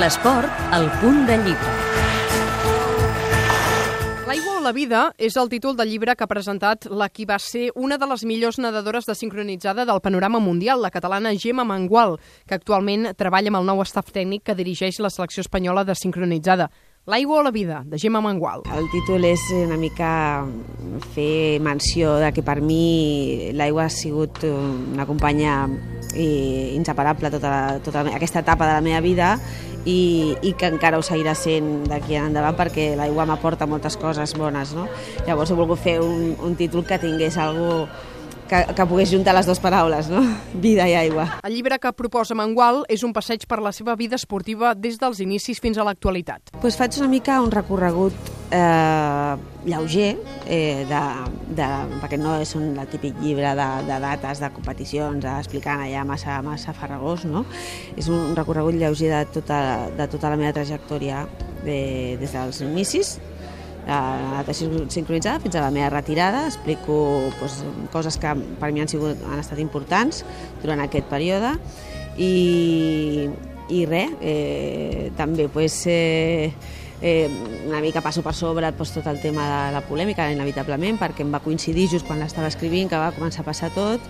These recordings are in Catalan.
L'esport, al punt de llibre. L'aigua o la vida és el títol del llibre que ha presentat la qui va ser una de les millors nedadores de sincronitzada del panorama mundial, la catalana Gemma Mangual, que actualment treballa amb el nou staff tècnic que dirigeix la selecció espanyola de sincronitzada. L'aigua o la vida, de Gemma Mangual. El títol és una mica fer menció de que per mi l'aigua ha sigut una companya eh, inseparable tota, tota aquesta etapa de la meva vida i, i que encara ho seguirà sent d'aquí en endavant perquè l'aigua m'aporta moltes coses bones. No? Llavors he volgut fer un, un títol que tingués algo que, que pogués juntar les dues paraules, no? vida i aigua. El llibre que proposa Mangual és un passeig per la seva vida esportiva des dels inicis fins a l'actualitat. Pues faig una mica un recorregut eh, lleuger, eh, de, de, perquè no és un el típic llibre de, de dates, de competicions, explicant allà massa, massa farragós, no? És un recorregut lleuger de tota, de tota la meva trajectòria de, des dels inicis la sincronitzada fins a la meva retirada. Explico doncs, coses que per mi han, sigut, han estat importants durant aquest període i, i res, eh, també pues, eh, eh, una mica passo per sobre doncs, tot el tema de la polèmica, inevitablement, perquè em va coincidir just quan l'estava escrivint, que va començar a passar tot,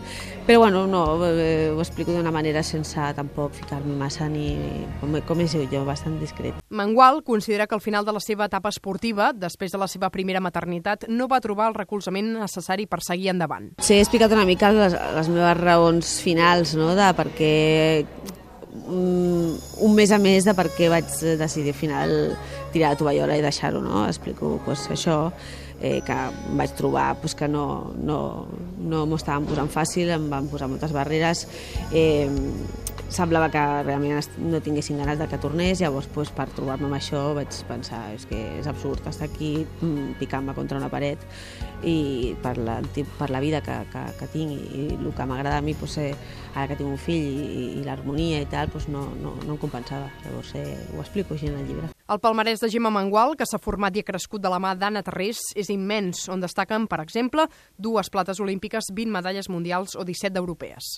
però bueno, no, eh, ho explico d'una manera sense tampoc ficar-me massa ni, com, com és jo, bastant discret. Mangual considera que al final de la seva etapa esportiva, després de la seva primera maternitat, no va trobar el recolzament necessari per seguir endavant. Sí, he explicat una mica les, les meves raons finals, no?, de perquè un mes a més de per què vaig decidir al final tirar la tovallola i deixar-ho, no? Explico pues, això, eh, que vaig trobar pues, que no, no, no m'ho estaven posant fàcil, em van posar moltes barreres, eh, semblava que realment no tinguessin ganes de que tornés, llavors pues, per trobar-me amb això vaig pensar és que és absurd estar aquí mm, picant-me contra una paret i per la, per la vida que, que, que tinc i, el que m'agrada a mi pues, eh, ara que tinc un fill i, i l'harmonia i tal pues, no, no, no em compensava, llavors eh, ho explico així en el llibre. El palmarès de Gemma Mangual, que s'ha format i ha crescut de la mà d'Anna Terrés, és immens, on destaquen, per exemple, dues plates olímpiques, 20 medalles mundials o 17 d'europees.